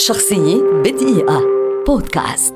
شخصية بدقيقة. بودكاست.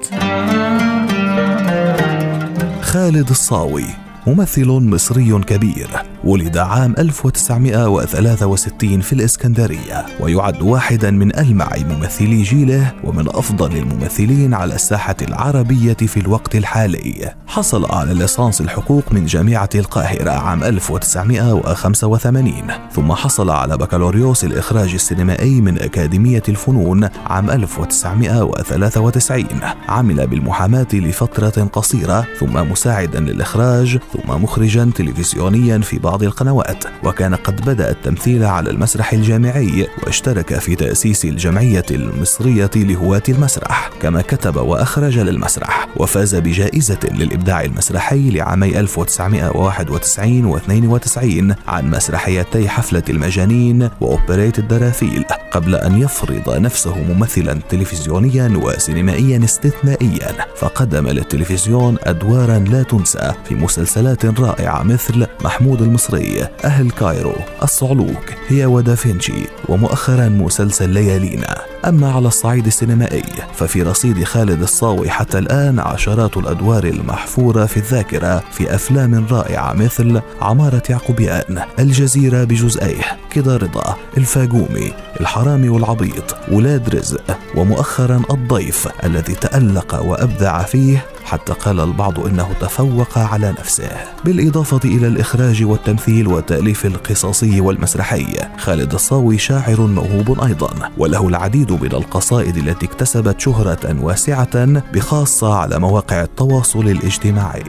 خالد الصاوي ممثل مصري كبير. ولد عام 1963 في الإسكندرية ويعد واحدا من ألمع ممثلي جيله ومن أفضل الممثلين على الساحة العربية في الوقت الحالي. حصل على ليسانس الحقوق من جامعة القاهرة عام 1985 ثم حصل على بكالوريوس الإخراج السينمائي من أكاديمية الفنون عام 1993 عمل بالمحاماة لفترة قصيرة ثم مساعدا للإخراج ثم مخرجا تلفزيونيا في بعض القنوات وكان قد بدأ التمثيل على المسرح الجامعي واشترك في تأسيس الجمعية المصرية لهواة المسرح كما كتب وأخرج للمسرح وفاز بجائزة للإبداع المسرحي لعامي 1991 و 92 عن مسرحيتي حفلة المجانين وأوبريت الدراثيل قبل أن يفرض نفسه ممثلا تلفزيونيا وسينمائيا استثنائيا فقدم للتلفزيون أدوارا لا تنسى في مسلسلات رائعة مثل محمود المصري أهل كايرو الصعلوك هي ودافنشي ومؤخرا مسلسل ليالينا. أما على الصعيد السينمائي ففي رصيد خالد الصاوي حتى الآن عشرات الأدوار المحفورة في الذاكرة في أفلام رائعة مثل عمارة يعقوبيان الجزيرة بجزئيه كده رضا الفاجومي الحرامي والعبيط ولاد رزق ومؤخرا الضيف الذي تألق وأبدع فيه حتى قال البعض إنه تفوق على نفسه بالإضافة إلى الإخراج والتمثيل والتاليف القصصي والمسرحي. خالد الصاوي شاعر موهوب أيضا وله العديد من القصائد التي اكتسبت شهرة واسعة بخاصة على مواقع التواصل الاجتماعي.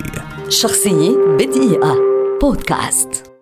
شخصية بدقيقة. بودكاست.